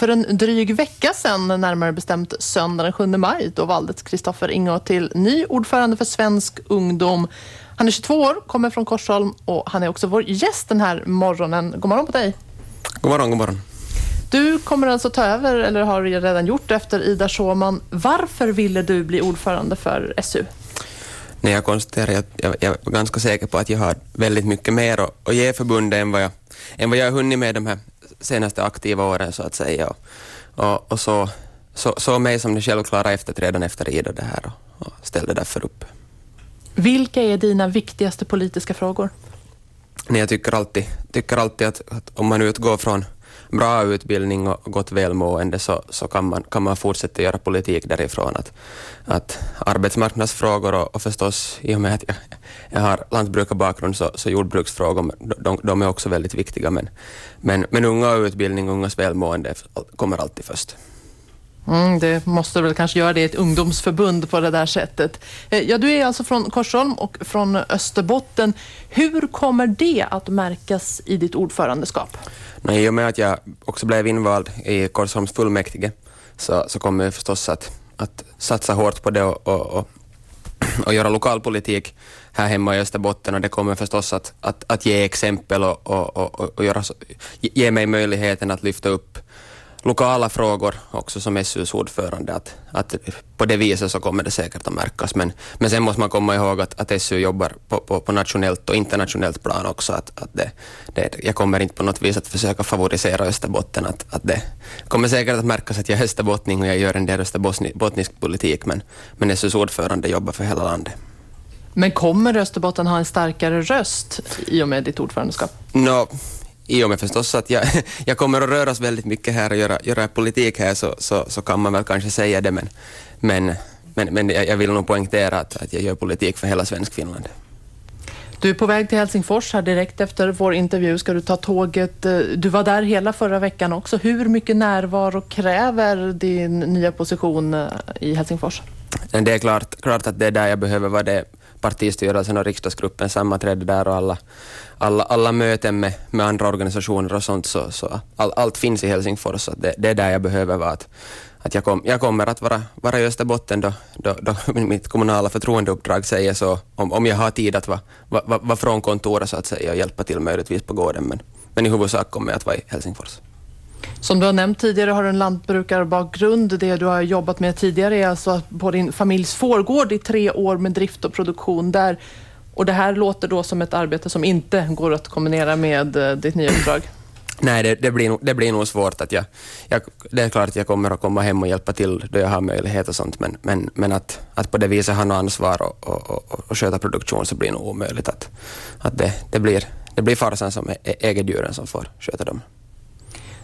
För en dryg vecka sedan, närmare bestämt söndag den 7 maj, då valdes Kristoffer Ingå till ny ordförande för Svensk Ungdom. Han är 22 år, kommer från Korsholm och han är också vår gäst den här morgonen. God morgon på dig! God morgon, god morgon. Du kommer alltså ta över, eller har redan gjort efter Ida Schåman. Varför ville du bli ordförande för SU? Nej, jag konstaterar att jag, jag är ganska säker på att jag har väldigt mycket mer att, att ge förbundet än vad, jag, än vad jag har hunnit med de här senaste aktiva åren så att säga. Och, och, och så, så, så mig som det självklara efterträdaren efter Ida det här och, och ställde därför upp. Vilka är dina viktigaste politiska frågor? Nej, jag tycker alltid, tycker alltid att, att om man utgår från bra utbildning och gott välmående så, så kan, man, kan man fortsätta göra politik därifrån. Att, att arbetsmarknadsfrågor och, och förstås, i och med att jag, jag har lantbrukarbakgrund, så, så jordbruksfrågor de, de är också väldigt viktiga. Men, men, men unga och utbildning och ungas välmående kommer alltid först. Mm, det måste väl kanske göra det i ett ungdomsförbund på det där sättet. Eh, ja, du är alltså från Korsholm och från Österbotten. Hur kommer det att märkas i ditt ordförandeskap? Nej, I och med att jag också blev invald i Korsholms fullmäktige så, så kommer jag förstås att, att satsa hårt på det och, och, och, och göra lokalpolitik här hemma i Österbotten. Och det kommer förstås att, att, att ge exempel och, och, och, och göra, ge mig möjligheten att lyfta upp lokala frågor också som SUs ordförande. Att, att på det viset så kommer det säkert att märkas. Men, men sen måste man komma ihåg att, att SU jobbar på, på, på nationellt och internationellt plan också. Att, att det, det, jag kommer inte på något vis att försöka favorisera Österbotten. Att, att det kommer säkert att märkas att jag är österbottning och jag gör en del österbottnisk politik. Men, men SUs ordförande jobbar för hela landet. Men kommer Österbotten ha en starkare röst i och med ditt ordförandeskap? No, i och med förstås att jag, jag kommer att röras väldigt mycket här och göra, göra politik här så, så, så kan man väl kanske säga det men, men, men, men jag vill nog poängtera att, att jag gör politik för hela svensk Finland. Du är på väg till Helsingfors här direkt efter vår intervju. Ska du ta tåget? Du var där hela förra veckan också. Hur mycket närvaro kräver din nya position i Helsingfors? Det är klart, klart att det är där jag behöver vara. Det partistyrelsen och riksdagsgruppen sammanträdde där och alla, alla, alla möten med, med andra organisationer och sånt, så, så all, allt finns i Helsingfors. Så det, det är där jag behöver vara. Att, att jag, kom, jag kommer att vara, vara i Österbotten då, då, då mitt kommunala förtroendeuppdrag säger så, om, om jag har tid att vara, va, va, va från kontoret så att säga och hjälpa till möjligtvis på gården. Men, men i huvudsak kommer jag att vara i Helsingfors. Som du har nämnt tidigare har du en lantbrukarbakgrund. Det du har jobbat med tidigare är alltså på din familjs fårgård i tre år med drift och produktion där. Och det här låter då som ett arbete som inte går att kombinera med eh, ditt nya uppdrag? Nej, det, det, blir, nog, det blir nog svårt. Att jag, jag, det är klart att jag kommer att komma hem och hjälpa till då jag har möjlighet och sånt, men, men, men att, att på det viset ha något ansvar och, och, och, och sköta produktion så blir det nog omöjligt. Att, att det, det, blir, det blir farsan som äger djuren som får sköta dem.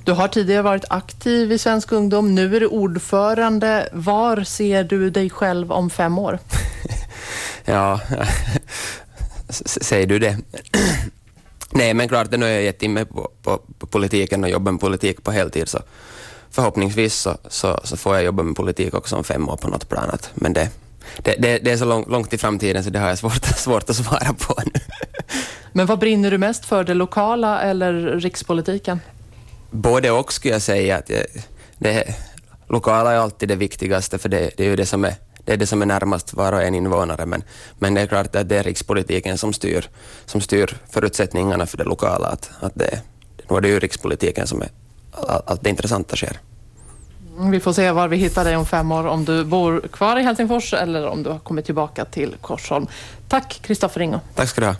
Du har tidigare varit aktiv i Svensk Ungdom, nu är du ordförande. Var ser du dig själv om fem år? ja, säger du det? Nej, men klart, nu har jag gett in mig på, på, på, politiken och jobbar med politik på heltid, så förhoppningsvis så, så, så, får jag jobba med politik också om fem år på något plan. Men det, det, det, det är så lång, långt i framtiden så det har jag svårt, svårt att svara på nu. Men vad brinner du mest för, det lokala eller rikspolitiken? Både och skulle jag säga. Att det, lokala är alltid det viktigaste, för det, det är ju det som är det är det som är närmast var och en invånare, men, men det är klart att det är rikspolitiken som styr, som styr förutsättningarna för det lokala. Att, att det, nu är det ju rikspolitiken som är allt det intressanta sker. Mm, vi får se var vi hittar dig om fem år, om du bor kvar i Helsingfors eller om du har kommit tillbaka till Korsholm. Tack Kristoffer Ingo. Tack ska du ha.